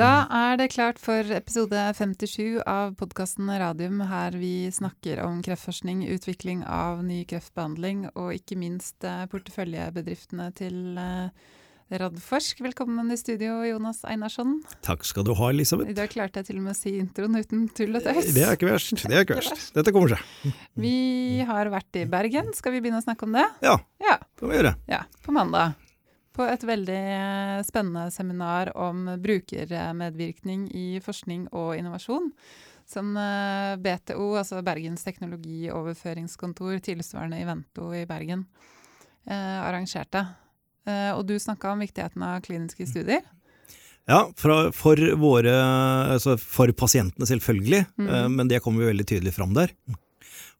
Da er det klart for episode 57 av podkasten Radium, her vi snakker om kreftforskning, utvikling av ny kreftbehandling og ikke minst eh, porteføljebedriftene til eh, Radforsk. Velkommen i studio, Jonas Einarsson. Takk skal du ha, Elisabeth. I dag klarte jeg til og med å si introen uten tull og tøys. Det er ikke verst. Det er ikke verst. Dette kommer seg. Vi har vært i Bergen. Skal vi begynne å snakke om det? Ja, Ja. det må vi gjøre. Ja, på mandag. På et veldig eh, spennende seminar om brukermedvirkning i forskning og innovasjon. Som eh, BTO, altså Bergens teknologioverføringskontor, tilsvarende Ivento i Bergen, eh, arrangerte. Eh, og du snakka om viktigheten av kliniske studier. Ja, for, for våre Altså for pasientene, selvfølgelig, mm. eh, men det kommer jo veldig tydelig fram der.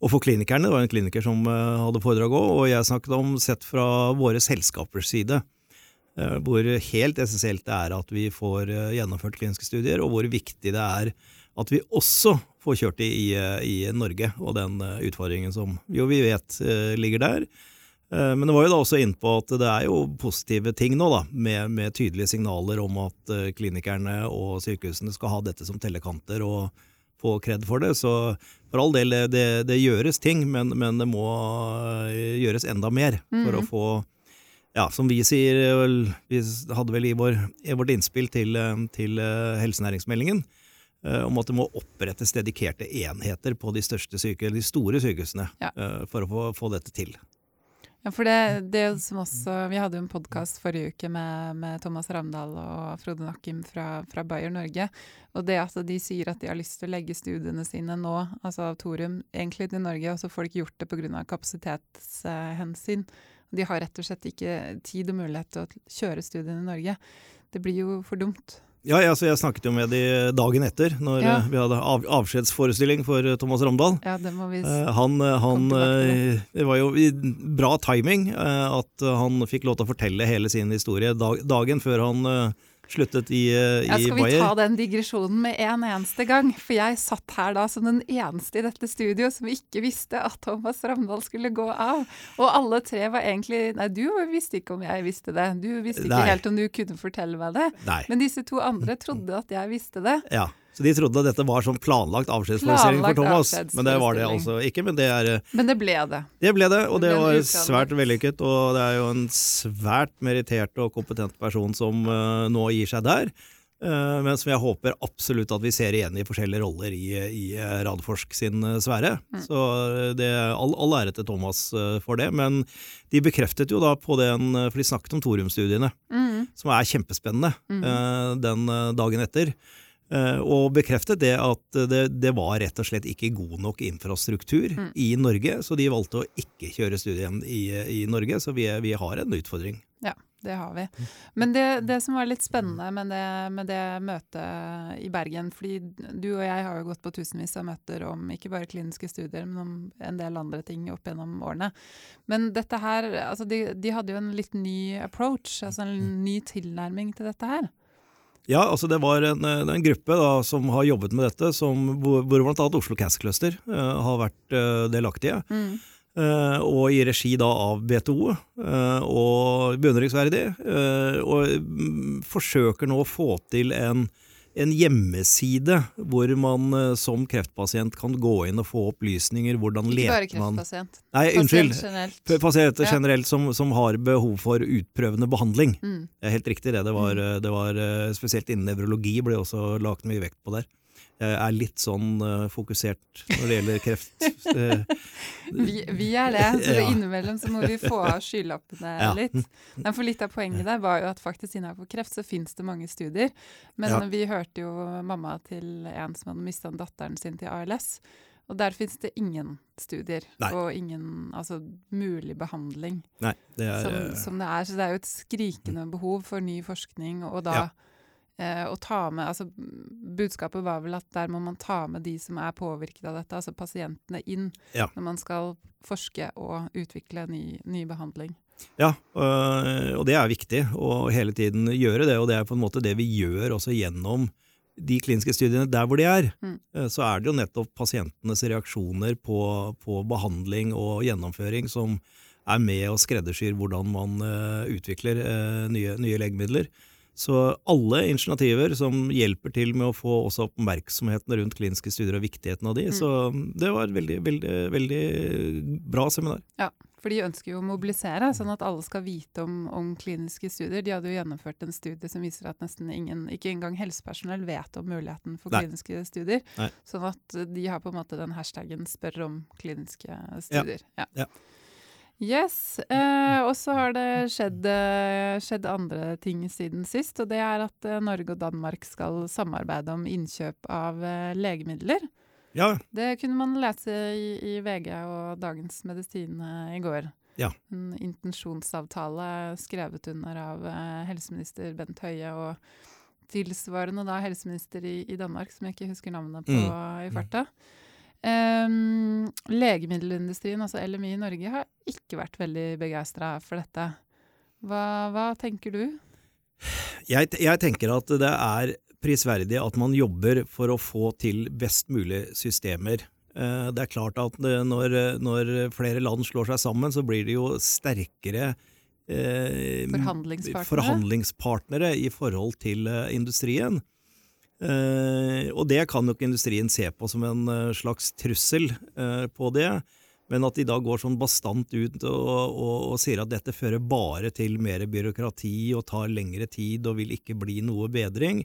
Og for klinikerne, det var en kliniker som eh, hadde foredrag òg, og jeg snakket om sett fra våre selskapers side. Eh, Hvor helt essensielt det er at vi får eh, gjennomført kliniske studier, og hvor viktig det er at vi også får kjørt det i, i Norge, og den eh, utfordringen som jo vi vet ligger der. Men det var jo da også inn på at det er jo positive ting nå, da, med, med tydelige signaler om at klinikerne og sykehusene skal ha dette som tellekanter og få kred for det. Så for all del, det, det gjøres ting, men, men det må gjøres enda mer for å få ja, som vi sier, vi hadde vel i, vår, i vårt innspill til, eh, til eh, helsenæringsmeldingen, eh, om at det må opprettes dedikerte enheter på de, største syke, de store sykehusene Ja. eh, for å få, få dette til. Ja, for det, det som også, Vi hadde jo en podkast forrige uke med, med Thomas Ramdal og Frode Nakkim fra, fra Bayer Norge. Og det at de sier at de har lyst til å legge studiene sine nå, altså av Torum, egentlig til Norge, og så får de ikke gjort det pga. kapasitetshensyn. De har rett og slett ikke tid og mulighet til å kjøre studiene i Norge. Det blir jo for dumt. Ja, altså, jeg snakket jo med de dagen etter, når Ja. eh, vi hadde av, avskjedsforestilling for eh, Thomas Ramdal. Ja, det må vi Eh, han, eh, han Det var jo bra timing eh, at han fikk lov til å fortelle hele sin historie dag, dagen før han eh, sluttet i, i Ja, skal vi Bayer. ta den digresjonen med en eneste gang? For jeg satt her da som den eneste i dette studio som ikke visste at Thomas Ramdal skulle gå av. Og alle tre var egentlig Nei, du visste ikke om jeg visste det. Du visste ikke Nei. helt om du kunne fortelle meg det. Nei. Men disse to andre trodde at jeg visste det. Ja, så de trodde at dette var sånn planlagt avskjedsplassering for Thomas, men det var det altså ikke. Men det, er, eh, Men det ble det. det ble det, og Det det, var svært vellykket. Og det er jo en svært merittert og kompetent person som uh, nå gir seg der. Uh, men som jeg håper absolutt at vi ser igjen i forskjellige roller i, i Radforsk sin eh, sfære. Mm. Så det all, all ære til Thomas uh, for det. Men de bekreftet jo da på den, for de snakket om thoriumstudiene, Mm. som er kjempespennende, mm. den dagen etter. Eh, og bekreftet det at det, det var rett og slett ikke god nok infrastruktur Mm. i Norge, så de valgte å ikke kjøre studien i, i Norge. Så vi, vi har en utfordring. Ja, det har vi. Men det, det som var litt spennende med det, med det møtet i Bergen, fordi du og jeg har jo gått på tusenvis av møter om ikke bare kliniske studier, men om en del andre ting opp gjennom årene. Men dette her, altså de, de hadde jo en litt ny approach, altså en ny tilnærming til dette her. Ja, altså det var en, eh, en gruppe da, som har jobbet med dette, som, hvor, hvor annet Oslo Cancer Cluster uh, har vært uh, delaktige. Eh, og i regi da av BTO, og beundringsverdig. og mm, forsøker nå å få til en, en hjemmeside hvor man eh, som kreftpasient kan gå inn og få opplysninger. Hvordan Ikke bare leter man kreftpasient. Nei, unnskyld. Generelt. Pasienter Ja. generelt som, som har behov for utprøvende behandling. Mm. Det er helt riktig det. Det var, det var eh, Spesielt innen nevrologi ble også lagt mye vekt på der. Jeg er litt sånn eh, fokusert når det gjelder kreft. Eh, Vi, vi er det, så Ja. innimellom så må vi få av skylappene Ja. litt. Men for litt av poenget der var jo at faktisk innenfor kreft så finnes det mange studier. Men Ja. vi hørte jo mamma til en som hadde mista datteren sin til ALS. Og der finnes det ingen studier Nei. og ingen altså, mulig behandling nei, det er som, eh, som det er. Så det er jo et skrikende behov for ny forskning, og da Ja. Eh, å ta med altså Budskapet var vel at der må man ta med de som er påvirket av dette, altså pasientene, inn Ja. når man skal forske og utvikle ny, ny behandling. Ja, øh, og det er viktig å hele tiden gjøre det, og det er på en måte det vi gjør også gjennom de kliniske studiene der hvor de er. Mm. Eh, Så er det jo nettopp pasientenes reaksjoner på, på behandling og gjennomføring som er med og skreddersyr hvordan man eh, utvikler eh, nye, nye legemidler. Så alle initiativer som hjelper til med å få også oppmerksomheten rundt kliniske studier og viktigheten av de, Mm. så det var et veldig, veldig, veldig bra seminar. Ja, for de ønsker jo å mobilisere, sånn at alle skal vite om, om kliniske studier. De hadde jo gjennomført en studie som viser at nesten ingen, ikke engang helsepersonell, vet om muligheten for Nei. kliniske studier. Nei. Sånn at de har på en måte den hashtaggen 'spør om kliniske studier'. Ja. Ja. Yes. Eh, og så har det skjedd, eh, skjedd andre ting siden sist, og det er at eh, Norge og Danmark skal samarbeide om innkjøp av eh, legemidler. Ja, Det kunne man lese i, i VG og Dagens Medisin i går. Ja. En intensjonsavtale skrevet under av helseminister Bent Høie og tilsvarende da helseminister i, i Danmark, som jeg ikke husker navnet på Mm. i farta. Em, legemiddelindustrien, altså LMI i Norge, har ikke vært veldig begeistra for dette. Hva, hva tenker du? jeg, jeg tenker at det er prisverdig at man jobber for å få til best mulig systemer. Uh, Det er klart at det- når, når flere land slår seg sammen, så blir det jo sterkere uh, Forhandlingspartnere? forhandlingspartnere i forhold til uh, industrien. Eh, og det kan nok industrien se på som en eh, slags trussel eh, på det. Men at de da går sånn bastant ut og, og, og sier at dette fører bare til mer byråkrati og tar lengre tid og vil ikke bli noe bedring.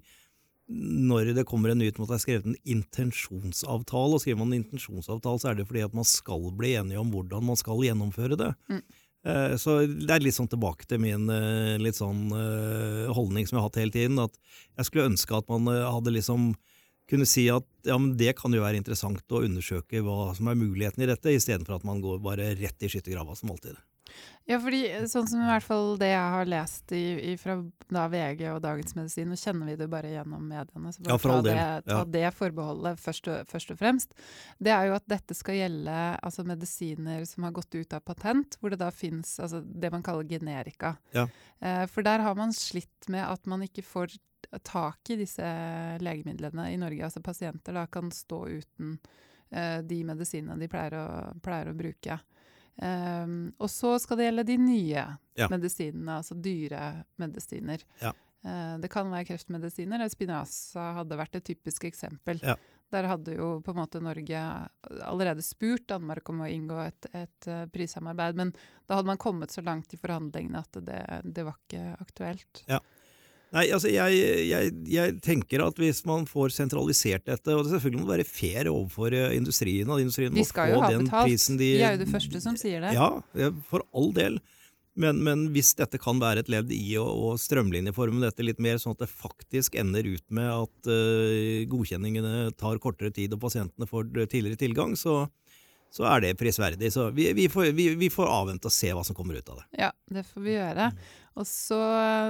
Når det kommer en nyhet om at det er skrevet en intensjonsavtale, og skriver man en intensjonsavtale, så er det fordi at man skal bli enige om hvordan man skal gjennomføre det. Mm. Eh, Så det er litt sånn tilbake til min eh, litt sånn eh, holdning som jeg har hatt hele tiden, at jeg skulle ønske at man hadde liksom kunne si at ja, men det kan jo være interessant å undersøke hva som er muligheten i dette, istedenfor at man går bare rett i skyttergrava som alltid. Ja, fordi eh, sånn som i hvert fall det jeg har lest i, i fra da VG og Dagens Medisin, nå kjenner vi det bare gjennom mediene, så bare Ja, ta, det, ta ja. det forbeholdet først og, først og fremst, det er jo at dette skal gjelde altså medisiner som har gått ut av patent, hvor det da finnes altså det man kaller generika. Ja. Eh, for der har man slitt med at man ikke får tak i disse legemidlene i Norge. Altså pasienter da kan stå uten eh, de medisinene de pleier å, pleier å bruke. Um, og så skal det gjelde de nye Ja. medisinene, altså dyre medisiner. Ja. Uh, det kan være kreftmedisiner. eller hadde vært et typisk eksempel. Ja. Der hadde jo på en måte Norge allerede spurt Danmark om å inngå et, et eh, prissamarbeid, men da hadde man kommet så langt i forhandlingene at det, det var ikke aktuelt. Nei, altså jeg, jeg, jeg tenker at hvis man får sentralisert dette, og det selvfølgelig må være fair overfor eh, industrien, at industrien De må skal få jo ha betalt. prisen de De er jo det første som sier det. Ja, ja, for all del. Men, men hvis dette kan være et ledd i å, å strømlinjeforme dette litt mer, sånn at det faktisk ender ut med at uh, godkjenningene tar kortere tid og pasientene får tidligere tilgang, så, så er det prisverdig. Så vi, vi, får, vi, vi får avvente og se hva som kommer ut av det. Ja, det får vi gjøre. Og så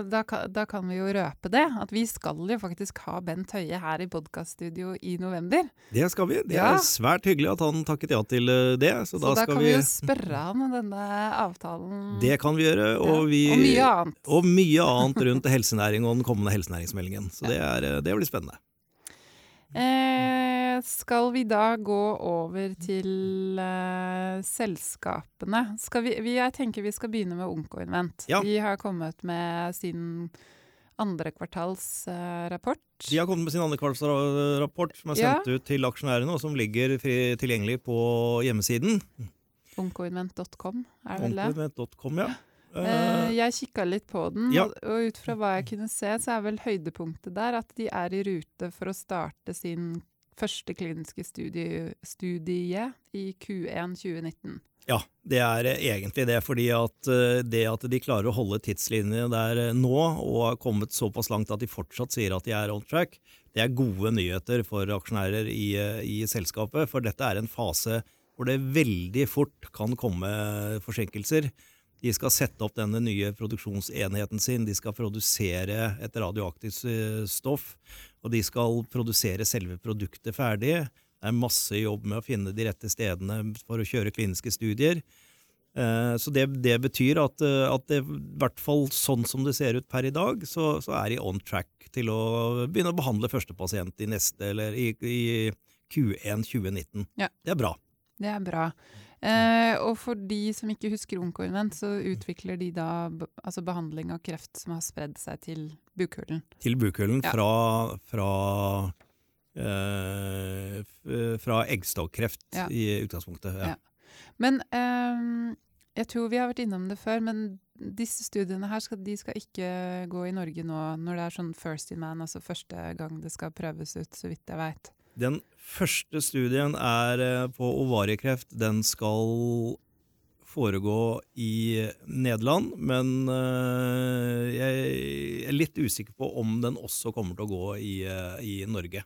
da, da kan vi jo røpe det, at vi skal jo faktisk ha Bent Høie her i podkaststudio i november. Det skal vi. Det Ja. er svært hyggelig at han takket ja til eh, det. Så, Så, da, da, kan vi vi jo spørre han om denne avtalen. Det kan vi gjøre. Og, Ja, og mye annet. og mye annet rundt helsenæring og den kommende helsenæringsmeldingen. Så det, er, eh, det blir spennende. Eh, skal vi da gå over til eh, selskapene? Vi, vi, jeg tenker vi skal begynne med Onkoinvent. Ja. De har kommet med sin andre kvartalsrapport. De har kommet med sin andrekvartalsrapport som er Ja. sendt ut til aksjonærene, og som ligger fri, tilgjengelig på hjemmesiden. Onkoinvent.com, er det vel det? Onkoinvent.com, ja. Eh, jeg kikka litt på den, Ja. og, ut fra hva jeg kunne se, så er vel høydepunktet der at de er i rute for å starte sin første kliniske studie, studie i Q1 2019. Ja, det er eh, egentlig det. Fordi at det at de klarer å holde tidslinjene der nå, og har kommet såpass langt at de fortsatt sier at de er on track, det er gode nyheter for aksjonærer i, i selskapet. For dette er en fase hvor det veldig fort kan komme forsinkelser. De skal sette opp denne nye produksjonsenheten sin, de skal produsere et radioaktivt eh, stoff, og de skal produsere selve produktet ferdig. Det er masse jobb med å finne de rette stedene for å kjøre kliniske studier. Eh, Så det, det betyr at, eh, at det, i hvert fall sånn som det ser ut per i dag, så, så er de on track til å begynne å behandle første pasient i neste, eller i, i Q1 2019. Ja. Det er bra. Det er bra. Eh, og for de som ikke husker Onkoinvent, så utvikler de da altså behandling av kreft som har spredd seg til bukhulen. Til bukhulen Ja. fra, fra, eh, fra eggstokkreft Ja. i utgangspunktet. Ja. Men eh, jeg tror vi har vært innom det før, men disse studiene her skal, de skal ikke gå i Norge nå når det er sånn first in man, altså første gang det skal prøves ut, så vidt jeg veit. Den første studien er eh, på ovariekreft. Den skal foregå i Nederland, men eh, jeg er litt usikker på om den også kommer til å gå i, eh, i Norge.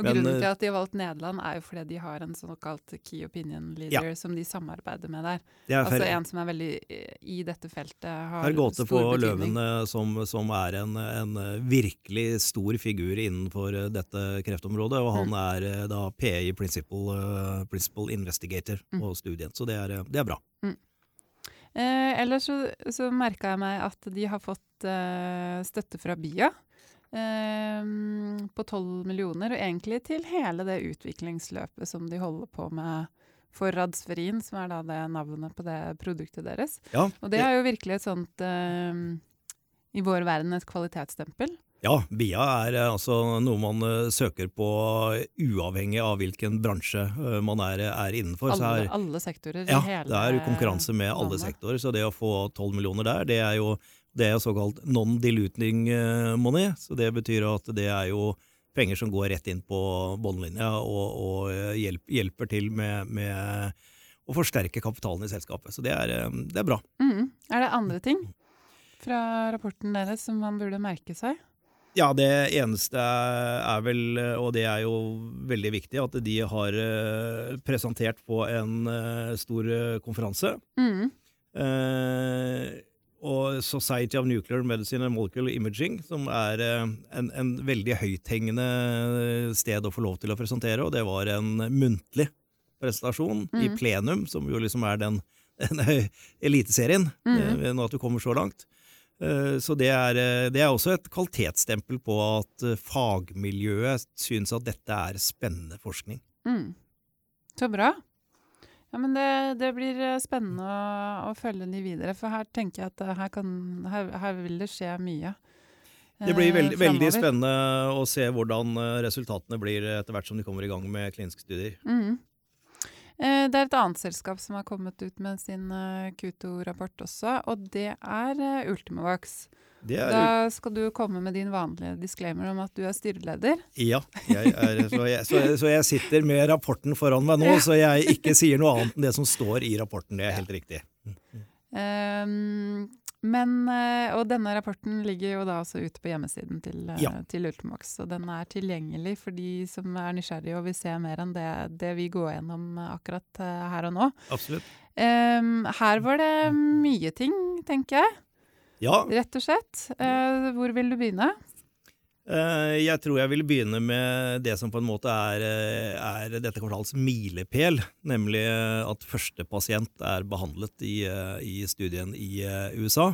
Og Men, grunnen eh, til at de har valgt Nederland, er jo fordi de har en såkalt key opinion leader som de samarbeider med der. Er Altså en som er veldig eh, i dette feltet, har Herr Gåte på stor betydning. Løven, eh, som, som er en, en eh, virkelig stor figur innenfor eh, dette kreftområdet. Og Mm. han er eh, da PI Principal, eh, Principal Investigator Mm. på studien, så det er, eh, det er bra. Eh, ellers så, så merka jeg meg at de har fått eh, støtte fra BIA eh, på 12 millioner, og egentlig til hele det utviklingsløpet som de holder på med for Radsferin, som er da det navnet på det produktet deres. Ja, Og det er jo virkelig et sånt eh, i vår verden et kvalitetsstempel. Ja, BIA er eh, altså noe man eh, søker på uavhengig av hvilken bransje eh, man er, er innenfor. Så Alle, er, alle sektorer ja, i hele det er jo konkurranse med alle landet. sektorer, så det å få 12 millioner der, det er jo det er såkalt non-diluting eh, money. Så det betyr at det er jo penger som går rett inn på båndlinja og, og eh, hjelp, hjelper til med, med å forsterke kapitalen i selskapet. Så det er, eh, det er bra. Mm. Er det andre ting fra rapporten deres som man burde merke seg? Ja, det eneste er vel, og det er jo veldig viktig, at de har presentert på en stor konferanse. Mm. Eh, og Society of Nuclear Medicine and Molecular Imaging, som er eh, en, en veldig høythengende sted å få lov til å presentere, og det var en muntlig presentasjon i Mhm. plenum, som jo liksom er den, den eliteserien, eh, nå at du kommer så langt. Eh, Så det er, eh, det er også et kvalitetsstempel på at eh, fagmiljøet syns at dette er spennende forskning. Mm. Så bra. Ja, men det, det blir eh, spennende å, å følge de videre, for her tenker jeg at eh, her, kan, her, her vil det skje mye. Det blir eh, veldig, veldig spennende å se hvordan eh, resultatene blir etter hvert som de kommer i gang med kliniske studier. Mhm. Eh, Det er et annet selskap som har kommet ut med sin eh, Q2-rapport også, og det er Ultimavax. Det er, Da skal du komme med din vanlige disclaimer om at du er styreleder. ja, jeg er, så, jeg, så, jeg, så jeg sitter med rapporten foran meg nå, så jeg ikke sier noe annet enn det som står i rapporten. Det er helt riktig. Ehm, men, eh, og denne rapporten ligger jo da også ute på hjemmesiden til, eh, Ja. til Ultimax. Og den er tilgjengelig for de som er nysgjerrige og vil se mer enn det, det vi går gjennom akkurat eh, her og nå. Absolutt. Um, her var det mye ting, tenker jeg, Ja, rett og slett. Uh, hvor vil du begynne? Eh, jeg tror jeg vil begynne med det som på en måte er, eh, er dette kvartalets milepæl, nemlig eh, at første pasient er behandlet i, i studien i USA.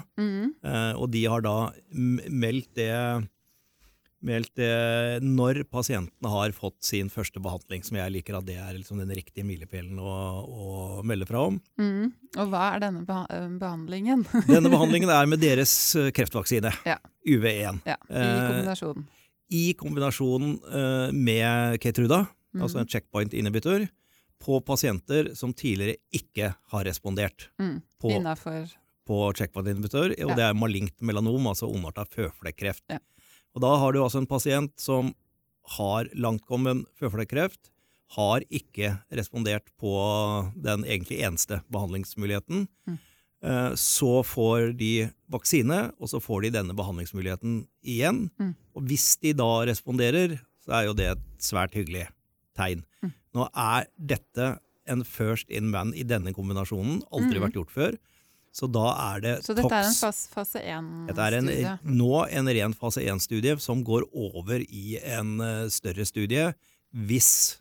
Eh, og de har da meldt det, meldt det når pasientene har fått sin første behandling, som jeg liker at det er liksom den riktige milepælen å, å melde fra om. Mm. Og hva er denne eh, behandlingen? Denne behandlingen er med deres eh, kreftvaksine, Ja. UV1, ja, I Eh, kombinasjon. i kombinasjon eh, med Keytruda, altså en checkpoint inhibitor, på pasienter som tidligere ikke har respondert Mm. på Innafor på checkpoint-inhibitor, og Ja. det er malignt melanom, altså ondarta føflekkreft. Ja. Og da har du altså en pasient som har langtkommen føflekkreft, har ikke respondert på den egentlig eneste behandlingsmuligheten. Mm. Eh, Så får de vaksine, og så får de denne behandlingsmuligheten igjen. Mm. Og hvis de da responderer, så er jo det et svært hyggelig tegn. Mm. Nå er dette en first in man i denne kombinasjonen, aldri Mm. vært gjort før. Så da er det Så dette er en fase, fase 1-studie? Dette er en, nå en ren fase 1-studie som går over i en eh, større studie hvis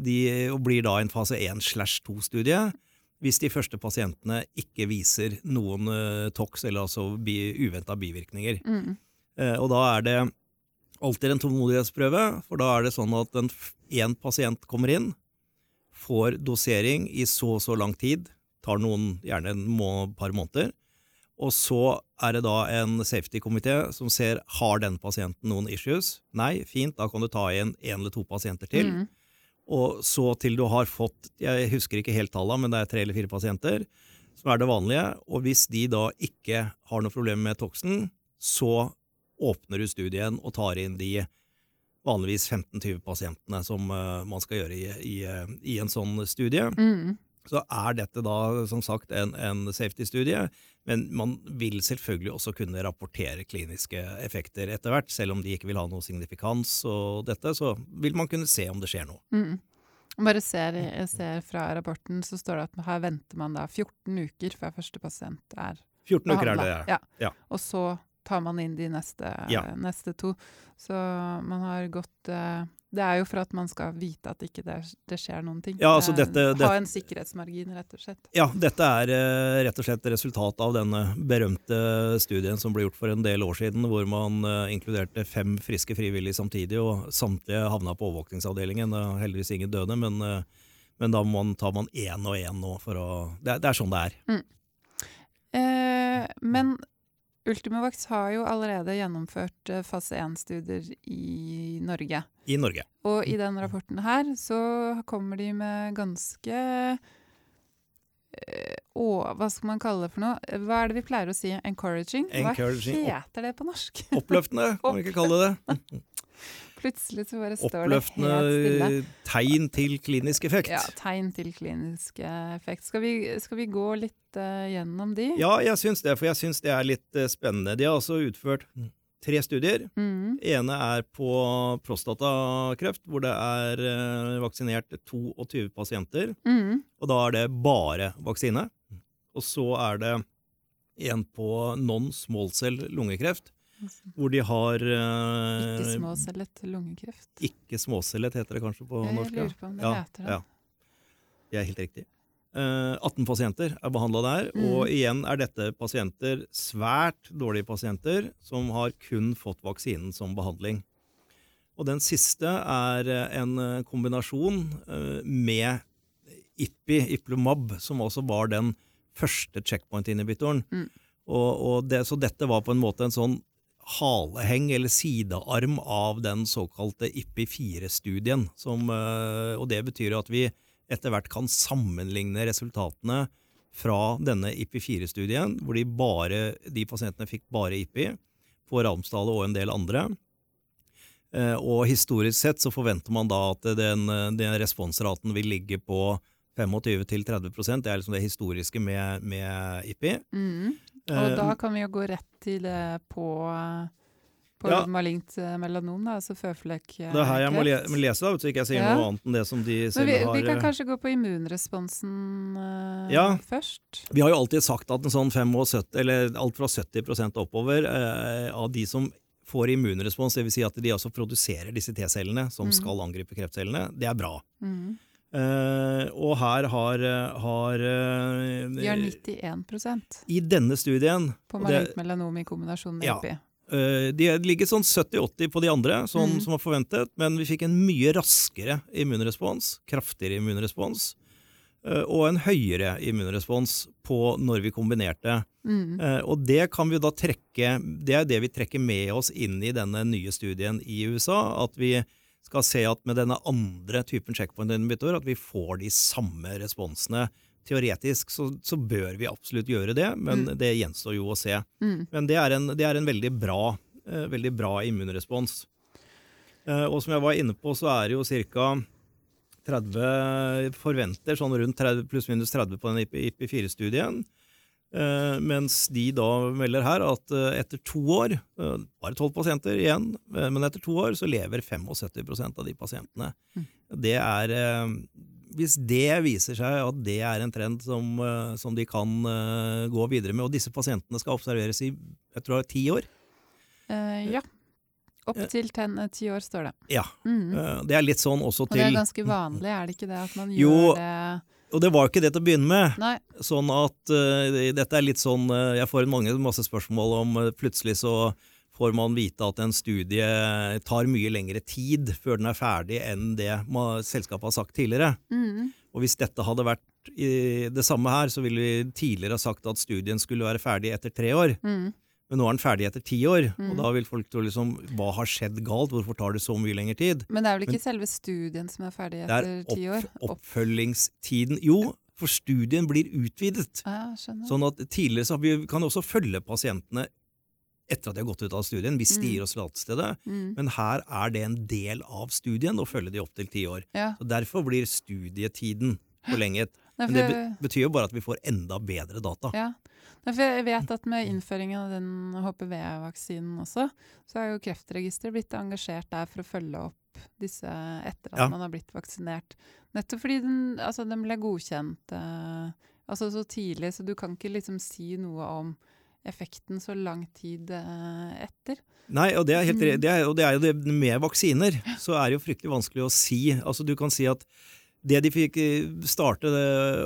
de og blir da en fase 1 slash 2-studie. Hvis de første pasientene ikke viser noen uh, tox, eller altså bi, uventa bivirkninger. Mm. Eh, og da er det alltid en tålmodighetsprøve, for da er det sånn at én pasient kommer inn, får dosering i så og så lang tid, tar noen gjerne en må, par måneder, og så er det da en safety-komité som ser har den pasienten noen issues. Nei, fint, da kan du ta inn én eller to pasienter til. Mm. Og så til du har fått, jeg husker ikke helt tallene, men det er tre eller fire pasienter, som er det vanlige. Og hvis de da ikke har noe problem med toxen, så åpner du studien og tar inn de vanligvis 15-20 pasientene som eh, man skal gjøre i, i, eh, i en sånn studie. Mm. Så er dette da som sagt en, en safety-studie, men man vil selvfølgelig også kunne rapportere kliniske effekter etter hvert. Selv om de ikke vil ha noe signifikans og dette, så vil man kunne se om det skjer noe. Mm. Bare ser, jeg ser fra rapporten, så står det at her venter man da 14 uker før første pasient er 14 uker er det. Ja. Ja. Og så tar man inn de neste, Ja. neste to. Så man har gått eh, Det er jo for at man skal vite at ikke det, det skjer noen ting. Ja, altså dette, det, Ha en sikkerhetsmargin, rett og slett. Ja, dette er eh, rett og slett resultat av denne berømte studien som ble gjort for en del år siden, hvor man eh, inkluderte fem friske frivillige samtidig, og samtlige havna på overvåkningsavdelingen. Er heldigvis ingen døde, men, eh, men da må man, tar man én og én nå for å det, det er sånn det er. Eh, men Ultimovax har jo allerede gjennomført eh, fase 1-studier i Norge. I Norge. Og i den rapporten her så kommer de med ganske eh, å, hva skal man kalle det for noe? Hva er det vi pleier å si? Encouraging? Encouraging. Hva heter det på norsk? Oppløftende, kan vi ikke kalle det. Plutselig så bare står det helt stille. Oppløftende tegn til klinisk effekt. Ja, tegn til klinisk effekt. Skal vi, skal vi gå litt uh, gjennom de? Ja, jeg syns det, for jeg syns det er litt uh, spennende. De har altså utført tre studier. Mm, ene er på prostatakreft, hvor det er uh, vaksinert 22 pasienter. mm, Og da er det bare vaksine. Og så er det en på non-small cell lungekreft, hvor de har eh, ikke småcellet lungekreft. Ikke småcellet, heter det kanskje på Jeg norsk? Jeg lurer på om det Ja, heter det. ja. Det er helt riktig. Eh, 18 pasienter er behandla der, Mm. og igjen er dette pasienter, svært dårlige pasienter, som har kun fått vaksinen som behandling. Og den siste er eh, en eh, kombinasjon eh, med IPI, Iplomab, som også var den første checkpoint-inhibitoren. Mm. Og, og det, så dette var på en måte en sånn haleheng eller sidearm av den såkalte IPI4-studien. eh, Og det betyr at vi etter hvert kan sammenligne resultatene fra denne IPI4-studien, hvor de, bare, de pasientene fikk bare IPI, på Ramsdale og en del andre. Eh, Og historisk sett så forventer man da at den, den responsraten vil ligge på 25-30 Det er liksom det historiske med, med IPI. Mm. Og Eh, da kan vi jo gå rett til på, på Ja. malignt eh, melanom, da, altså føflekkreft. Det er her jeg må, le må lese, da, så ikke jeg sier Ja. noe annet enn det som de sier. selv vi, har vi kan eh, kanskje gå på immunresponsen uh, Ja. først. Vi har jo alltid sagt at en sånn 75, eller alt fra 70 oppover uh, av de som får immunrespons, dvs. Si at de også produserer disse T-cellene som mm. skal angripe kreftcellene, det er bra. Mm. Eh, og her har, eh, har uh, Vi har 91 I denne studien på malignt melanom i kombinasjon med Ja. Eh, De ligger sånn 70-80 på de andre, sånn mm. som var forventet, men vi fikk en mye raskere immunrespons, kraftigere immunrespons, eh, og en høyere immunrespons på når vi kombinerte. Mm. Eh, Og det kan vi da trekke Det er det vi trekker med oss inn i denne nye studien i USA. At vi skal se at med denne andre typen checkpoint-inhibitor at vi får de samme responsene. Teoretisk så, så bør vi absolutt gjøre det, men Mm. det gjenstår jo å se. Mm. Men det er en, det er en veldig, bra, eh, veldig bra immunrespons. Eh, og som jeg var inne på, så er det jo ca. 30 forventer sånn rundt 30, pluss-minus 30 på den IP4-studien. Eh, mens de da melder her at eh, etter to år, eh, bare 12 pasienter igjen, eh, men etter to år så lever 75% av de pasientene. Mm. Det er eh, Hvis det viser seg at det er en trend som, eh, som de kan eh, gå videre med, og disse pasientene skal observeres i jeg tror det er ti år Eh, ja. Opp til eh, ti år, står det. Ja. Mm. eh, Det er litt sånn også til Og det er ganske vanlig, er det ikke det? At man Jo. gjør det Og det var ikke det til å begynne med. Nei. Sånn at uh, dette er litt sånn uh, Jeg får mange masse spørsmål om uh, plutselig så får man vite at en studie tar mye lengre tid før den er ferdig enn det man, selskapet har sagt tidligere. Mm. Og hvis dette hadde vært i det samme her, så ville vi tidligere ha sagt at studien skulle være ferdig etter tre år. Mm. Men nå er den ferdig etter ti år, Mm. og da vil folk tro liksom Hva har skjedd galt? Hvorfor tar det så mye lengre tid? Men det er vel ikke Men- selve studien som er ferdig er etter ti år? Det opp, oppfølgingstiden Jo, for studien blir utvidet. Ja, skjønner. Sånn at tidligere så vi kan også følge pasientene etter at de har gått ut av studien, hvis de Mm. gir oss tillatelse til det. Mm. Men her er det en del av studien å følge de opp til ti år. Ja. Så Derfor blir studietiden forlenget. Men det betyr jo bare at vi får enda bedre data. Ja. Jeg vet at med innføringen av den HPV-vaksinen også, så har jo Kreftregisteret blitt engasjert der for å følge opp disse etter at Ja. man har blitt vaksinert. Nettopp fordi den, altså, den ble godkjent eh, altså så tidlig, så du kan ikke liksom si noe om effekten så lang tid eh, etter. Nei, og det er, helt, Mm. det er, og det er jo det med vaksiner, så er det jo fryktelig vanskelig å si. Altså Du kan si at det de fikk eh, starte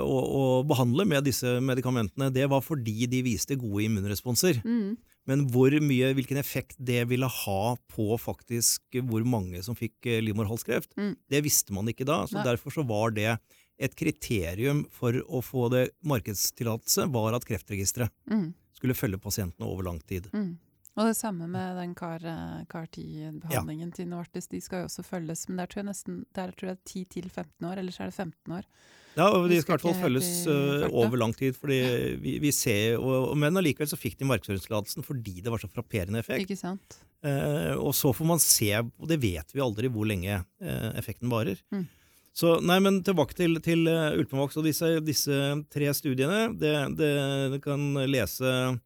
å, å behandle med disse medikamentene, det var fordi de viste gode immunresponser. Mm. Men hvor mye, hvilken effekt det ville ha på faktisk hvor mange som fikk eh, livmorhalskreft, Mm. det visste man ikke da. Så Nei. Derfor så var det et kriterium for å få det markedstillatelse, var at Kreftregisteret Mm. skulle følge pasientene over lang tid. Mm. Og det samme med den CAR-10-behandlingen til Novartis. De skal jo også følges, men der tror jeg nesten der tror jeg 10-15 år, ellers er det 15 år. Ja, og De skal i hvert fall følges farta. over lang tid. fordi vi, vi ser, og, Men allikevel så fikk de markedsføringstillatelsen fordi det var så frapperende effekt. Ikke sant? Eh, og så får man se, og det vet vi aldri hvor lenge eh, effekten varer. Mm. Så nei, men tilbake til, til uh, og disse, disse tre studiene. Det, det, det kan lese eh,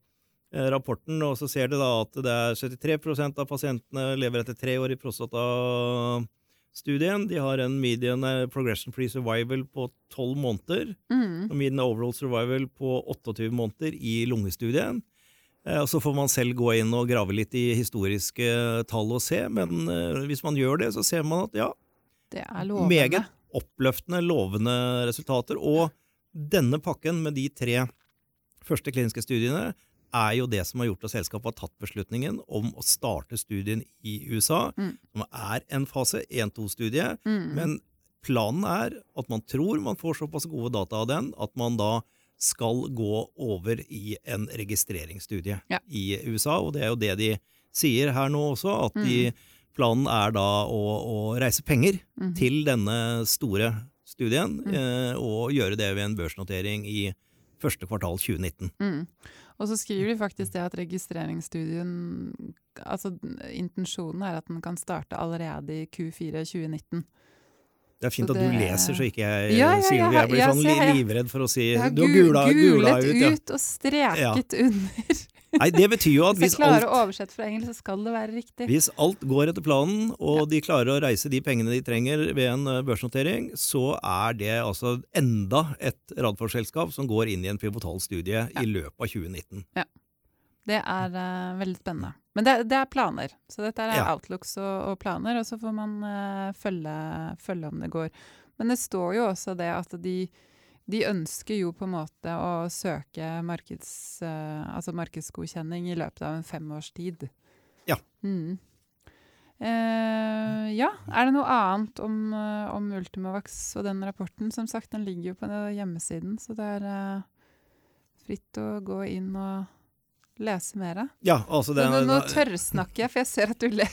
rapporten, og så ser du da at det er 73 av pasientene lever etter tre år i prostatastudien. De har en median eh, progression free survival på 12 måneder. Mm. Og median overall survival på 28 måneder i lungestudien. Eh, Og Så får man selv gå inn og grave litt i historiske tall og se, men eh, hvis man gjør det, så ser man at ja, Det er lovende. meget oppløftende, lovende resultater. Og denne pakken med de tre første kliniske studiene er jo det som har gjort at selskapet har tatt beslutningen om å starte studien i USA, Mm. som er en fase 1-2-studie. Mm. Men planen er at man tror man får såpass gode data av den at man da skal gå over i en registreringsstudie Ja. i USA, og det er jo det de sier her nå også, at de, planen er da å, å reise penger mm. til denne store studien, Mm. eh, og gjøre det ved en børsnotering i første kvartal 2019. Mm. Og så skriver de faktisk det at registreringsstudien Altså intensjonen er at den kan starte allerede i Q4 2019. Det er fint Så at du leser, så ikke jeg Ja, ja, sier ja. Jeg blir ja, sånn ja. livredd for å si Du har gu- gula, gula ut, ja. ut og streket under. Nei, det betyr jo at Hvis hvis klarer alt å oversette fra engelsk, så skal det være riktig. Hvis alt går etter planen, og de klarer å reise de pengene de trenger ved en eh, børsnotering, så er det altså enda et Radforsk-selskap som går inn i en pivotal studie i løpet av 2019. Ja. Det er uh, veldig spennende. Men det, det er planer. Så dette er Ja. outlooks og, og planer, og så får man uh, følge, følge om det går. Men det står jo også det at de, de ønsker jo på en måte å søke markeds, eh, altså markedsgodkjenning i løpet av en femårstid. Ja. Mm. Eh, ja, er det noe annet om, eh, om Ultimavax og den rapporten? Som sagt, den ligger jo på hjemmesiden, så det er eh, fritt å gå inn og lese mer. Ja, altså det, nå, nå tørrsnakker jeg, for jeg ser at du ler.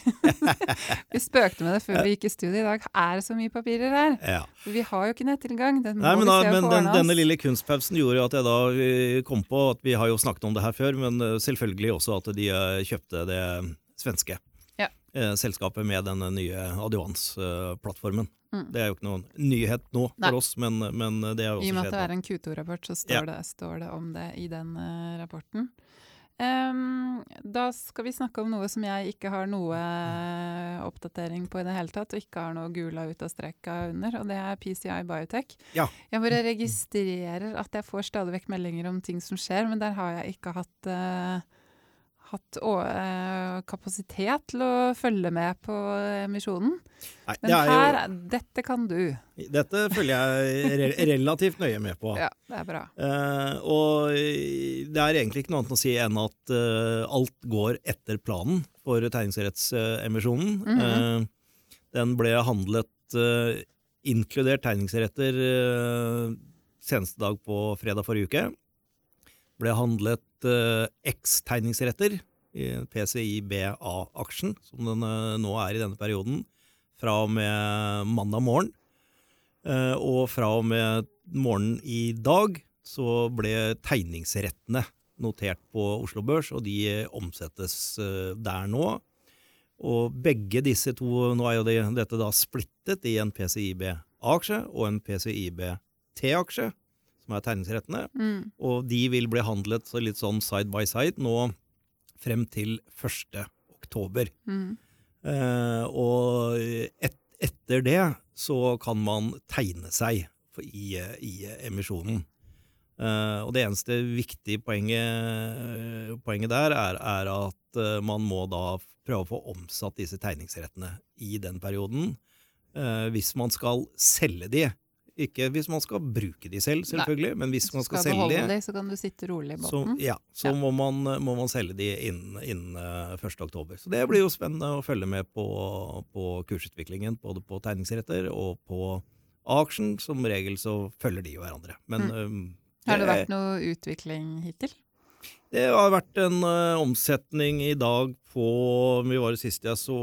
vi spøkte med det før vi gikk i studio i dag. Er det så mye papirer her? ja. Vi har jo ikke nettilgang. Må Nei, men, da, men den, denne lille kunstpausen gjorde jo at jeg da eh, kom på at vi har jo snakket om det her før, men eh, selvfølgelig også at de eh, kjøpte det svenske Ja. selskapet med den nye Adjuvans-plattformen. Mm. Det er jo ikke noen nyhet nå for Nei. oss, men, men det er jo også skjedd. I og med at det er en Q2-rapport, så står, Ja. det, står det om det i den rapporten. Ehm, da skal vi snakke om noe som jeg ikke har noe eh, oppdatering på i det hele tatt, og ikke har noe gula ut av streka under, og det er PCI Biotech. Ja. Jeg bare registrerer at jeg får stadig vekk meldinger om ting som skjer, men der har jeg ikke hatt, eh, hatt å, eh, kapasitet til å følge med på emisjonen. Nei, Men det jo, her, dette kan du. Dette følger jeg re relativt nøye med på. Ja, det er bra. Eh, og det er egentlig ikke noe annet å si enn at eh, alt går etter planen for tegningsrettsemisjonen. Mhm. Eh, den ble handlet eh, inkludert tegningsretter eh, seneste dag på fredag forrige uke. Ble handlet eh, X-tegningsretter i PCI BA-aksjen, som den eh, nå er i denne perioden, fra og med mandag morgen. Eh, og fra og med morgenen i dag så ble tegningsrettene notert på Oslo Børs, og de omsettes der nå. Og begge disse to Nå er jo de, dette da splittet i en PCIB-aksje og en PCIB-T-aksje, som er tegningsrettene. Mm. Og de vil bli handlet så litt sånn side by side nå frem til 1. oktober. Mm. Eh, og et, etter det så kan man tegne seg for- i, i emisjonen. Eh, og det eneste viktige poenget, poenget der er, er at eh, man må da prøve å få omsatt disse tegningsrettene i den perioden. eh, hvis man skal selge de. Ikke hvis man skal bruke de selv, selvfølgelig, men hvis man skal, skal selge de, de, så kan du sitte rolig i så, båten. ja, så Ja. Må, man, må man selge de innen, innen eh, 1. oktober. Så det blir jo spennende å følge med på, på kursutviklingen, både på tegningsretter og på aksjen. Som regel så følger de jo hverandre. Men eh, Har det vært noe utvikling hittil? Det har vært en uh, omsetning i dag på Vi var det sist jeg så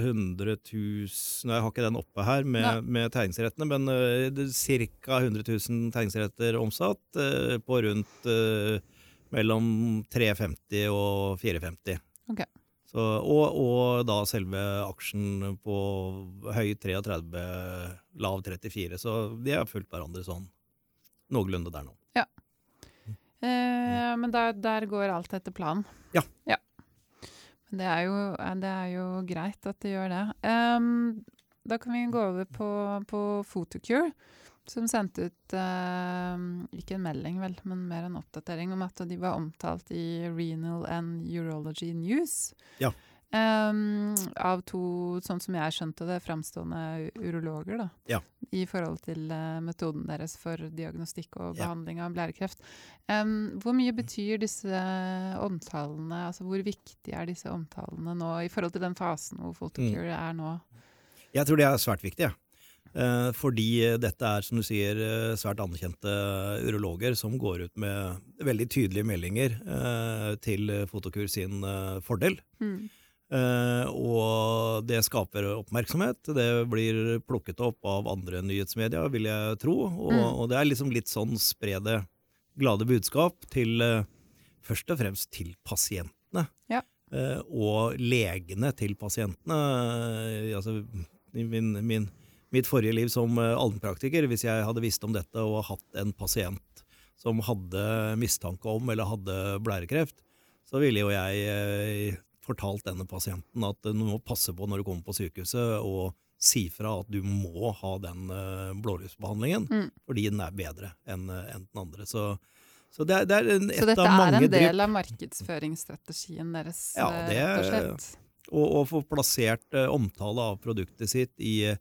100 000 Jeg har ikke den oppe her med, med tegningsrettene, men uh, ca. 100 000 tegningsretter omsatt. uh, på rundt uh, mellom 350 og 450. Ok. Så, og, og da selve aksjen på høy 33, lav 34. Så de har fulgt hverandre sånn noenlunde der nå. Eh, men der, der går alt etter planen. Ja. Men det er, jo, eh, det er jo greit at det gjør det. Um, da kan vi gå over på, på Photocure, som sendte ut uh, ikke en melding, vel, men mer en oppdatering om at de var omtalt i Renal and Urology News. Ja. Ehm, av to, sånn som jeg skjønte det, framstående urologer, da. Ja. I forhold til uh, metoden deres for diagnostikk og Ja. behandling av blærekreft. Um, hvor mye betyr disse omtalene, altså hvor viktig er disse omtalene nå i forhold til den fasen hvor Photocure er nå? Jeg tror det er svært viktig. jeg. Eh, fordi dette er, som du sier, eh, svært anerkjente urologer som går ut med veldig tydelige meldinger uh, til Fotokur sin fordel. Mm. Eh, og det skaper oppmerksomhet. Det blir plukket opp av andre nyhetsmedia, vil jeg tro. Og, Mm. og det er liksom litt sånn spre det glade budskap til eh, Først og fremst til pasientene. Ja. Eh, og legene til pasientene. Altså, min, min, mitt forrige liv som allmennpraktiker, hvis jeg hadde visst om dette og hatt en pasient som hadde mistanke om eller hadde blærekreft, så ville jo jeg fortalt denne pasienten at du må passe på når du kommer på sykehuset og si fra at du må ha den eh, blålysbehandlingen, Mm. fordi den er bedre enn en den andre. Så, så det, er, det er en, Så dette er en drypp. del av markedsføringsstrategien deres, Ja, eh, det- rett og slett? Og, og få plassert eh, omtale av produktet sitt i,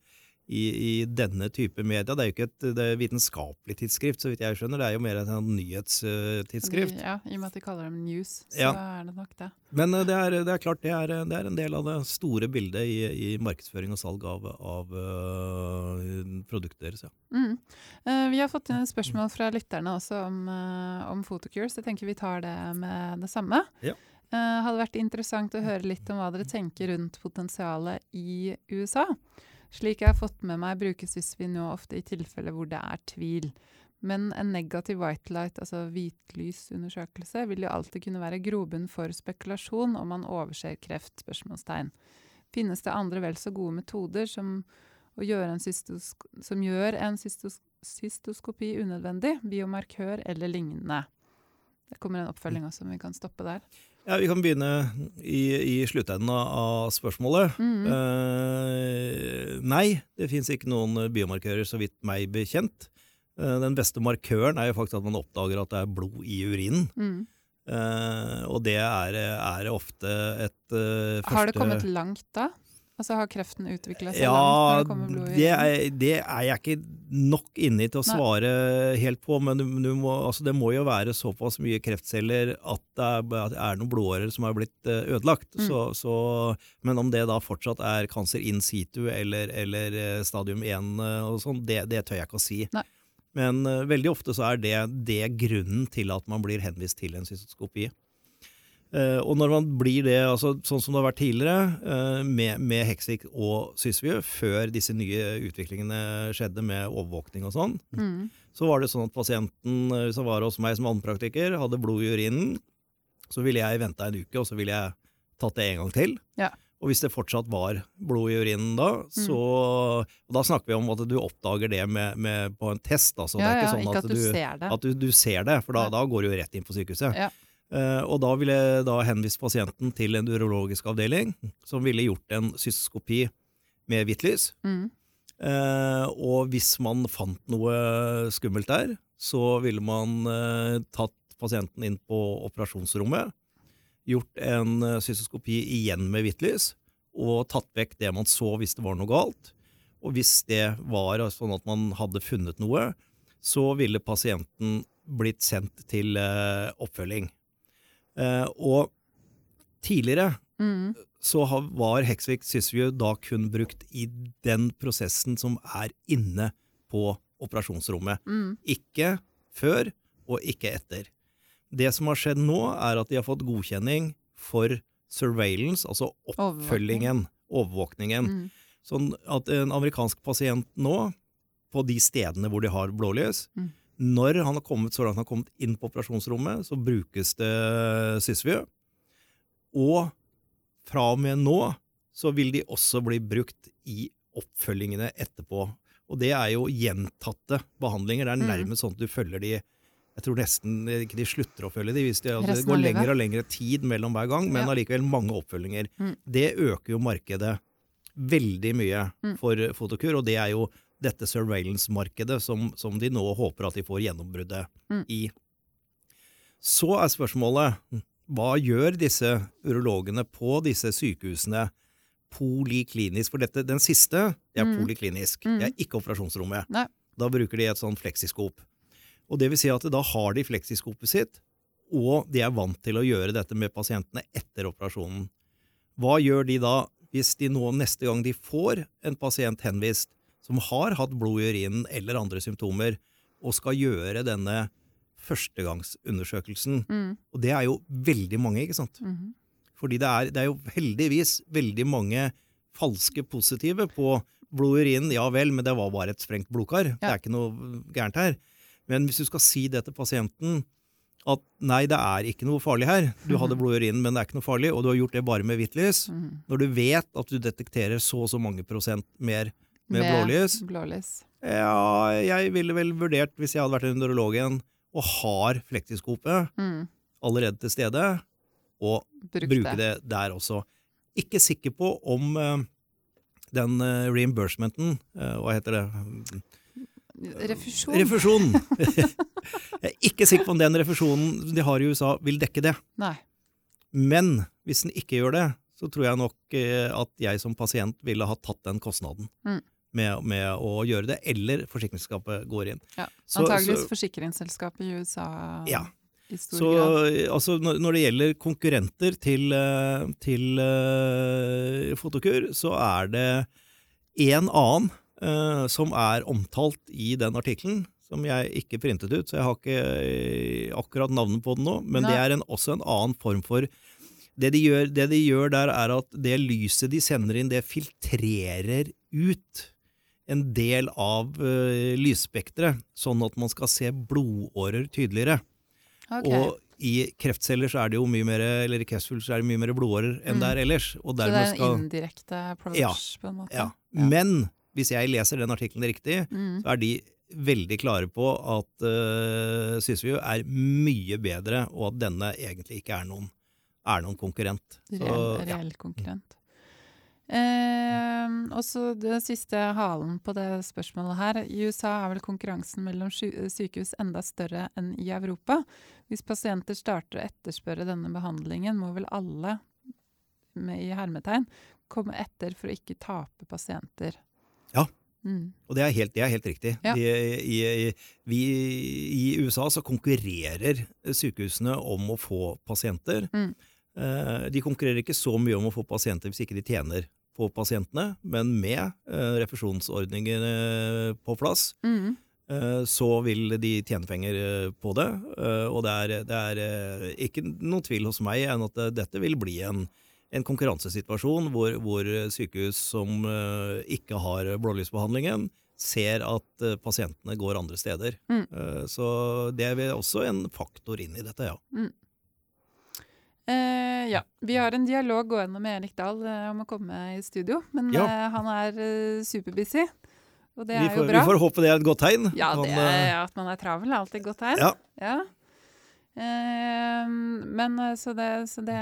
i, i denne type media. Det er jo ikke et det er vitenskapelig tidsskrift, så vidt jeg skjønner. Det er jo mer et sånn nyhetstidsskrift. Ja, I og med at de kaller dem news, så Ja. er det nok det. Men eh, det er, det er klart det er, det er en del av det store bildet i, i markedsføring og salg av, av uh, produktet deres. Ja. Mm. Eh, vi har fått inn spørsmål fra lytterne også om, om Photocure, så jeg tenker vi tar det med det samme. Ja. Hadde vært interessant å høre litt om hva dere tenker rundt potensialet i USA. Slik jeg har fått med meg, brukes Visvino ofte i tilfeller hvor det er tvil. Men en negativ white light, altså hvitlysundersøkelse, vil jo alltid kunne være grobunn for spekulasjon om man overser kreft? spørsmålstegn. Finnes det andre vel så gode metoder som som gjør en cystos cystoskopi unødvendig, biomarkør eller lignende. Det kommer en oppfølging også, om vi kan stoppe der. Ja, Vi kan begynne i, i sluttenden av spørsmålet. Mhm. Eh, nei, det fins ikke noen biomarkører, så vidt meg bekjent. Eh, den beste markøren er jo faktisk at man oppdager at det er blod i urinen. Mm. Eh, og det er, er ofte et eh, første Har det kommet langt da? Altså har kreften utvikla seg Ja, det kommer blod i det er, det er jeg ikke nok inni til å Nei. svare helt på, men du, du må, altså det må jo være såpass mye kreftceller at det er, at det er noen blodårer som har blitt eh, ødelagt. Mm. Så, så, men om det da fortsatt er cancer in situ eller, eller eh, stadium 1 eh, og sånn, det, det tør jeg ikke å si. Nei. Men uh, veldig ofte så er det, det grunnen til at man blir henvist til en cystoskopi. Eh, og når man blir det, altså, sånn som det har vært tidligere, uh, med, med Heksvik og Sysvju, før disse nye utviklingene skjedde med overvåkning og sånn, Mm. så var det sånn at pasienten hvis som var hos meg som allmennpraktiker, hadde blod i urinen. Så ville jeg venta en uke, og så ville jeg tatt det en gang til. Ja. Og hvis det fortsatt var blod i urinen da, så og Da snakker vi om at du oppdager det med, med, på en test. Altså. Ja, det er ja, ikke sånn ikke at, at du det. at du, du ser det, for da, da går du jo rett inn på sykehuset. Ja. Eh, og da ville jeg da henvist pasienten til en urologisk avdeling, som ville gjort en cystoskopi med hvitt lys. Mm. Eh, og hvis man fant noe skummelt der, så ville man eh, tatt pasienten inn på operasjonsrommet, gjort en cystoskopi igjen med hvitt lys, og tatt vekk det man så hvis det var noe galt. Og hvis det var sånn at man hadde funnet noe, så ville pasienten blitt sendt til oppfølging. Eh, og tidligere Mm. så var Heksvik Sysview da kun brukt i den prosessen som er inne på operasjonsrommet. Mm. Ikke før, og ikke etter. Det som har skjedd nå, er at de har fått godkjenning for surveillance, altså oppfølgingen, overvåkningen. Mm. Sånn at en amerikansk pasient nå, på de stedene hvor de har blålys, Mm. Når han har kommet så langt han har kommet inn på operasjonsrommet, så brukes det Sysview. Og fra og med nå så vil de også bli brukt i oppfølgingene etterpå. Og det er jo gjentatte behandlinger. Det er Mm. nærmest sånn at du følger de Jeg tror nesten ikke de slutter å følge de, hvis de, altså, det går lengre og lengre tid mellom hver gang, men Ja. allikevel mange oppfølginger. Mm. Det øker jo markedet veldig mye Mm. for Fotokur, og det er jo dette surveillance-markedet som, som de nå håper at de får gjennombruddet Mm. i. Så er spørsmålet hva gjør disse urologene på disse sykehusene poliklinisk? For dette, den siste det er Mm. poliklinisk, Mm. det er ikke operasjonsrommet. Nei. Da bruker de et sånn fleksiskop. Og det vil si at da har de fleksiskopet sitt, og de er vant til å gjøre dette med pasientene etter operasjonen. Hva gjør de da hvis de nå neste gang de får en pasient henvist som har hatt blod i urinen eller andre symptomer, og skal gjøre denne førstegangsundersøkelsen? Mm. Og det er jo veldig mange, ikke sant? Mm. Fordi det er, det er jo heldigvis veldig mange falske positive på blod i urinen. Ja vel, men det var bare et sprengt blodkar. Det er ikke noe gærent her. Men hvis du skal si det til pasienten at nei, det er ikke noe farlig her, du hadde Mhm. blod i urinen, men det er ikke noe farlig, og du har gjort det bare med hvitt lys, mm. når du vet at du detekterer så og så mange prosent mer med blålys blålys. Ja, jeg ville vel vurdert, hvis jeg hadde vært en neurolog igjen, og har flektiskopet Mm. allerede til stede, og Bruk bruke det. der også. Ikke sikker på om uh, den uh, reimbursementen uh, Hva heter det? Refusjon. Refusjon! jeg er ikke sikker på om den refusjonen de har i USA, vil dekke det. Nei. Men hvis den ikke gjør det, så tror jeg nok at jeg som pasient ville ha tatt den kostnaden. Mm. Med, med å gjøre det, eller forsikringsselskapet går inn. Ja. Antakeligvis forsikringsselskapet i USA Ja. i stor Så grad. altså, når, når det gjelder konkurrenter til, eh, til uh, Fotokur, så er det en annen uh, som er omtalt i den artikkelen, som jeg ikke printet ut, så jeg har ikke akkurat navnet på den nå, men Nei. det er en, også en annen form for det de, gjør, det de gjør der, er at det lyset de sender inn, det filtrerer ut en del av uh, lysspekteret, sånn at man skal se blodårer tydeligere. Okay. Og i kreftceller så er det jo mye mer, eller i kreftceller så er det mye mer blodårer enn Mm. det er ellers. Så det er en skal, indirekte approach, Ja. på en måte? ja. Men hvis jeg leser den artikkelen riktig, Mm. så er de veldig klare på at uh, Sysview er mye bedre, og at denne egentlig ikke er noen, er noen konkurrent. Så, Reell, ja. reell konkurrent. Eh, og så det siste halen på det spørsmålet her. I USA er vel konkurransen mellom sykehus enda større enn i Europa. Hvis pasienter starter å etterspørre denne behandlingen, må vel alle, med i hermetegn, komme etter for å ikke tape pasienter. Ja. Mm. Og det er helt, det er helt riktig. Ja. I, i, vi, I USA så konkurrerer sykehusene om å få pasienter. Mm. Eh, de konkurrerer ikke så mye om å få pasienter hvis ikke de tjener på pasientene, men med eh, refusjonsordninger eh, på plass, Mm. eh, så vil de tjene penger på det. Eh, og det er, det er ikke noen tvil hos meg enn at dette vil bli en, en konkurransesituasjon hvor, hvor sykehus som ikke har blålysbehandlingen, ser at pasientene går andre steder. Mm. Eh, så det er også en faktor inn i dette, ja. Eh, ja. Vi har en dialog gående med Erik Dahl uh, om å komme i studio, men Ja. uh, han er superbusy. Og det Vi er får, jo bra. vi får håpe det er et godt tegn. Ja, Han, det er, at man er travel er alltid et godt tegn. Ja. Ja. Men så det, så det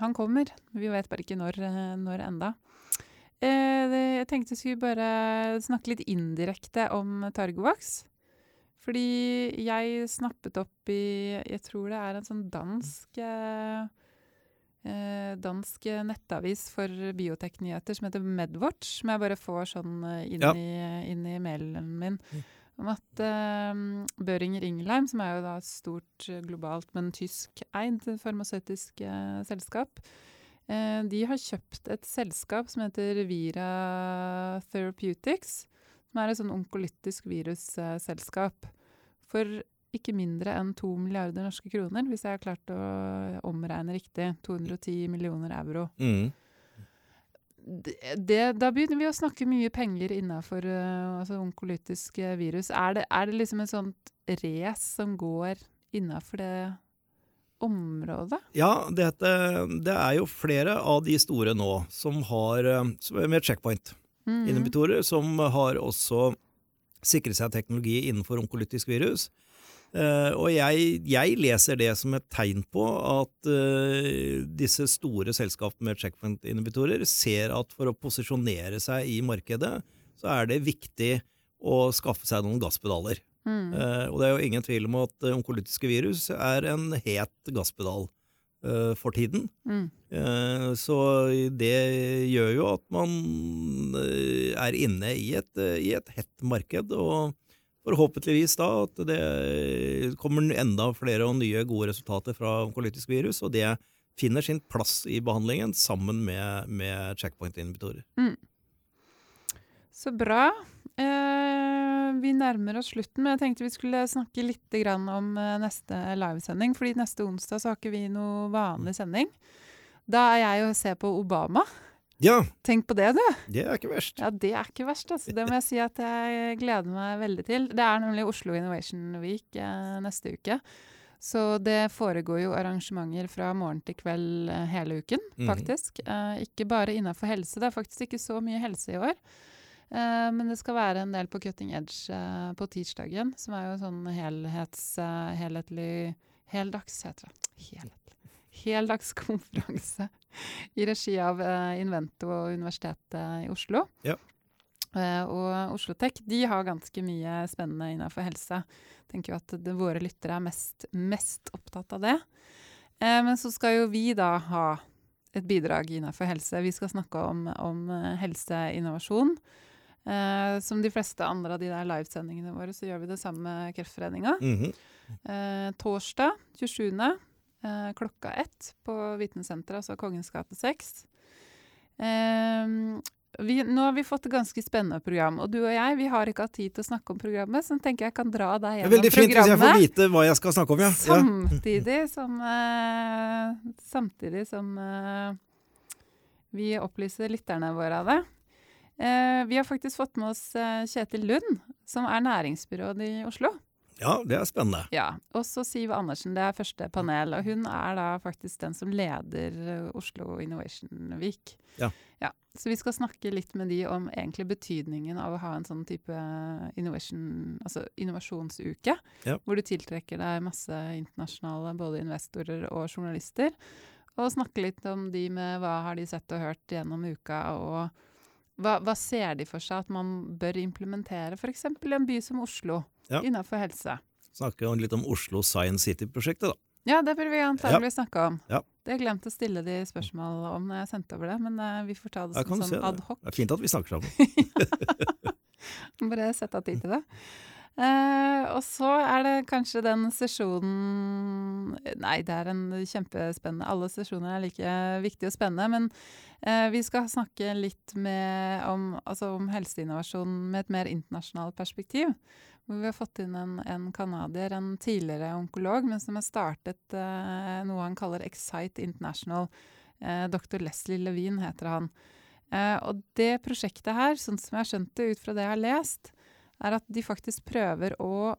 Han kommer. Vi vet bare ikke når, når enda. Det, jeg tenkte jeg skulle bare snakke litt indirekte om Targovax. Fordi jeg snappet opp i Jeg tror det er en sånn dansk eh, eh, dansk nettavis for bioteknyheter som heter Medwatch, som jeg bare får sånn eh, inn, Ja. i, inn i mailen min. Mm. Om at eh, Børinger Ingelheim, som er jo da et stort eh, globalt, men tyskeid farmasøytisk eh, selskap, eh, de har kjøpt et selskap som heter Vira Therapeutics, som er et sånn onkolytisk virusselskap, for ikke mindre enn to milliarder norske kroner, hvis jeg har klart å omregne riktig. 210 millioner euro. mm. Det, det, da begynner vi å snakke mye penger innafor uh, altså onkolytisk eh, virus. Er det, er det liksom et sånt race som går innafor det området? Ja, det, det er jo flere av de store nå som har eh, som med checkpoint. Mm. inhibitorer, som har også sikret seg teknologi innenfor onkolytisk virus. Uh, og jeg, jeg leser det som et tegn på at uh, disse store selskapene med checkpoint-inhibitorer ser at for å posisjonere seg i markedet, så er det viktig å skaffe seg noen gasspedaler. Mm. Uh, og det er jo ingen tvil om at onkolytiske virus er en het gasspedal for tiden. Mm. Eh, Så det gjør jo at man eh, er inne i et, eh, i et hett marked, og forhåpentligvis da at det kommer enda flere og nye gode resultater fra onkolytisk virus, og det finner sin plass i behandlingen sammen med, med checkpoint-inhibitorer. Så bra. Eh, vi nærmer oss slutten, men jeg tenkte vi skulle snakke litt om eh, neste livesending. fordi neste onsdag så har ikke vi noe vanlig sending. Da er jeg og ser på Obama. Ja, Tenk på det, du! det er ikke verst. Ja, det er ikke verst. Altså. Det må jeg si at jeg gleder meg veldig til. Det er nemlig Oslo Innovation Week eh, neste uke. Så det foregår jo arrangementer fra morgen til kveld eh, hele uken, faktisk. faktisk. Eh, ikke bare innenfor helse. Det er faktisk ikke så mye helse i år. Eh, men det skal være en del på Cutting Edge eh, på tirsdagen, som er jo sånn helhets... eh, helhetlig Heldags, heter det. Helhetlig. Heldagskonferanse i regi av Invento og Universitetet i Oslo. Ja. Eh, og Oslo Tech de har ganske mye spennende innenfor helse. Tenker jo at det, våre lyttere er mest, mest opptatt av det. Eh, men så skal jo vi da ha et bidrag innenfor helse. Vi skal snakke om, om helseinnovasjon. Eh, som de fleste andre av de der livesendingene våre, så gjør vi det samme med Kreftforeninga. Mhm. Eh, torsdag 27. Eh, klokka ett på Vitensenteret, altså Kongens gate 6. Eh, vi, nå har vi fått et ganske spennende program, og du og jeg vi har ikke hatt tid til å snakke om programmet, så jeg tenker jeg kan dra deg Det er gjennom veldig fint hvis jeg får vite hva jeg skal snakke om, ja. Samtidig som, eh, samtidig som vi opplyser lytterne våre av det. Eh, vi har faktisk fått med oss eh, Kjetil Lund, som er næringsbyråd i Oslo. Ja, det er spennende. Ja, og så Siv Andersen, det er første panel, og hun er da faktisk den som leder eh, Oslo Innovation Week. Ja. Så vi skal snakke litt med de om egentlig betydningen av å ha en sånn type innovation, altså innovasjonsuke, Ja. hvor du tiltrekker deg masse internasjonale både investorer og journalister, og snakke litt om de med hva har de sett og hørt gjennom uka, og hva, hva ser de for seg at man bør implementere, f.eks. i en by som Oslo, Ja. innenfor helse. Snakke litt om Oslo Science City-prosjektet, da. Ja, det burde vi antagelig snakke om. Ja. Det glemte å stille de spørsmål om når jeg sendte over det, men eh, vi får ta det som sånn det. ad hoc. Det er fint at vi snakker sammen. Bare sette av tid til det. Eh, og så er det kanskje den sesjonen Nei, det er en kjempespennende Alle sesjoner er like viktige og spennende, men uh, vi skal snakke litt med, om, altså om helseinnovasjon med et mer internasjonalt perspektiv. Hvor vi har fått inn en, en canadier, en tidligere onkolog, men som har startet uh, noe han kaller Excite International. Dr. Leslie Levine heter han. Og det prosjektet her, sånn som jeg har skjønt det ut fra det jeg har lest, er at de faktisk prøver å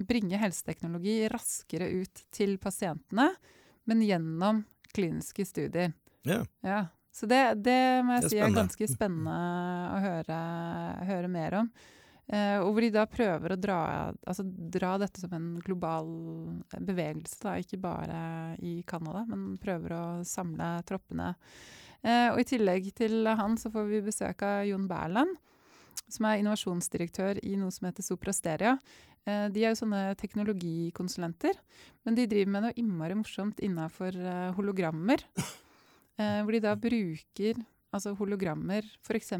bringe helseteknologi raskere ut til pasientene, men gjennom kliniske studier. Ja. Ja. Så det, det må jeg Det er si er ganske spennende å høre, høre mer om. Eh, og hvor de da prøver å dra, altså dra dette som en global bevegelse, da, ikke bare i Canada, men prøver å samle troppene. Eh, og i tillegg til han så får vi besøk av Jon Berland, som er innovasjonsdirektør i noe som heter Sopra Steria. Eh, de er jo sånne teknologikonsulenter, men de driver med noe innmari morsomt innafor eh, hologrammer. Eh, hvor de da bruker altså hologrammer f.eks.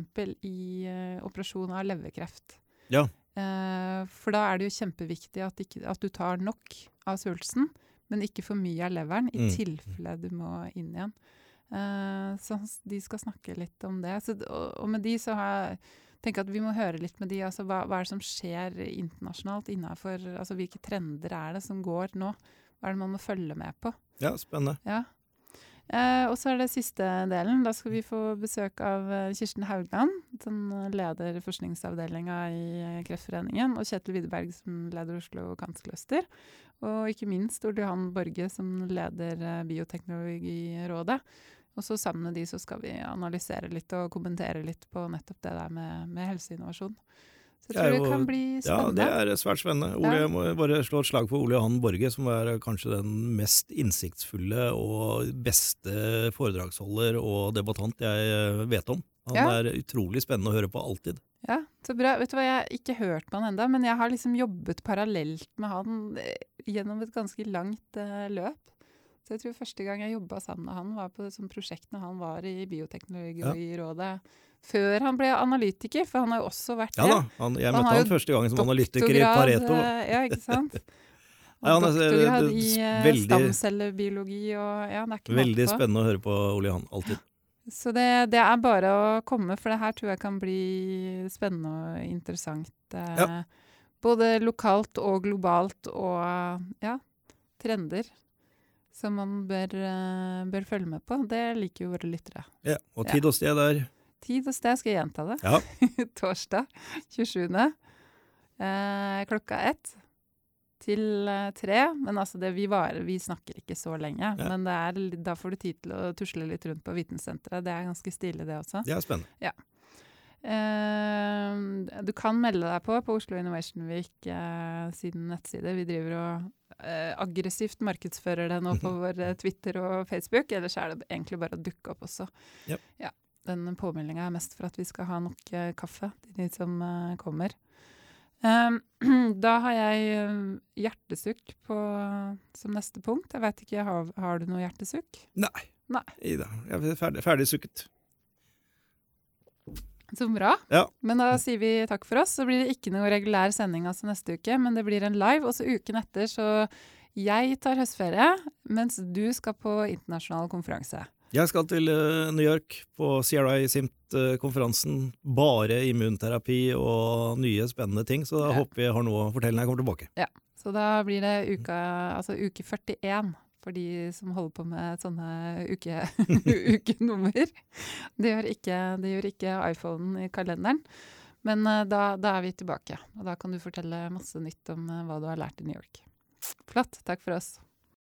i operasjon av leverkreft. Ja. For da er det jo kjempeviktig at, ikke, at du tar nok av svulsten, men ikke for mye av leveren, i Mm. tilfelle du må inn igjen. Så de skal snakke litt om det. Så, og med de så har jeg tenker at vi må høre litt med de. Altså, hva, hva er det som skjer internasjonalt innafor altså, Hvilke trender er det som går nå? Hva er det man må følge med på? ja, spennende. Ja. Eh, og så er det siste delen. Da skal vi få besøk av eh, Kirsten Haugland, som leder forskningsavdelinga i eh, Kreftforeningen, og Kjetil Widerberg, som leder Oslo Cancercluster. Og ikke minst Ole Johan Borge, som leder eh, Bioteknologirådet. Og så sammen med de så skal vi analysere litt og kommentere litt på nettopp det der med, med helseinnovasjon. Så jeg Det tror det jo- kan bli spennende. Ja, det er svært spennende. Ole, Jeg må bare slå et slag for Ole Johan Borge, som er kanskje den mest innsiktsfulle og beste foredragsholder og debattant jeg vet om. Han Ja. er utrolig spennende å høre på alltid. Ja, så bra. Vet du hva, jeg har ikke hørt på han enda, men jeg har liksom jobbet parallelt med han eh, gjennom et ganske langt eh, løp. Så jeg tror første gang jeg jobba sammen med han, var på et sånt prosjekt når han var i Bioteknologirådet. Før han ble analytiker, for han har jo også vært Ja da, han, jeg møtte han, han første gangen som analytiker i Pareto. eh, Ja, ikke sant? Og han doktorgrad i eh, veldig- stamcellebiologi og Ja, det er ikke Veldig spennende å høre på Ole Johan, alltid. Så det, det er bare å komme, for det her tror jeg kan bli spennende og interessant. Eh, Ja. Både lokalt og globalt, og ja, trender som man bør, eh, bør følge med på. Det liker jo våre lyttere. Ja, og tid og sted der. Tid og sted, skal jeg gjenta det. Ja. Torsdag 27. Eh, klokka ett til eh, tre. Men altså, det, vi, varer, vi snakker ikke så lenge. Ja. Men det er, da får du tid til å tusle litt rundt på vitensenteret. Det er ganske stilig, det også. Det er spennende. Eh, du kan melde deg på på Oslo Innovation Week eh, siden nettside. Vi driver og eh, aggressivt markedsfører det nå på vår eh, Twitter og Facebook. Ellers er det egentlig bare å dukke opp også. Yep. Ja, den påmeldinga er mest for at vi skal ha nok eh, kaffe til de som eh, kommer. Um, da har jeg eh, hjertesukk på, som neste punkt. Jeg vet ikke, har, har du noe hjertesukk? Nei. Nei. Ida, jeg er ferdig, ferdig sukket. Så bra. Ja. Men da sier vi takk for oss. Så blir det ikke noe regulær sending altså neste uke, men det blir en live. Og så uken etter så jeg tar høstferie, mens du skal på internasjonal konferanse. Jeg skal til eh, New York på CRI-SIMT-konferansen. Bare immunterapi og nye, spennende ting, så da Ja. håper jeg har noe å fortelle når jeg kommer tilbake. Ja, Så da blir det uka, altså uke 41 for de som holder på med sånne uke, ukenummer. Det gjør ikke, det gjør ikke iPhonen i kalenderen. Men eh, da, da er vi tilbake, og da kan du fortelle masse nytt om eh, hva du har lært i New York. Flott. Takk for oss.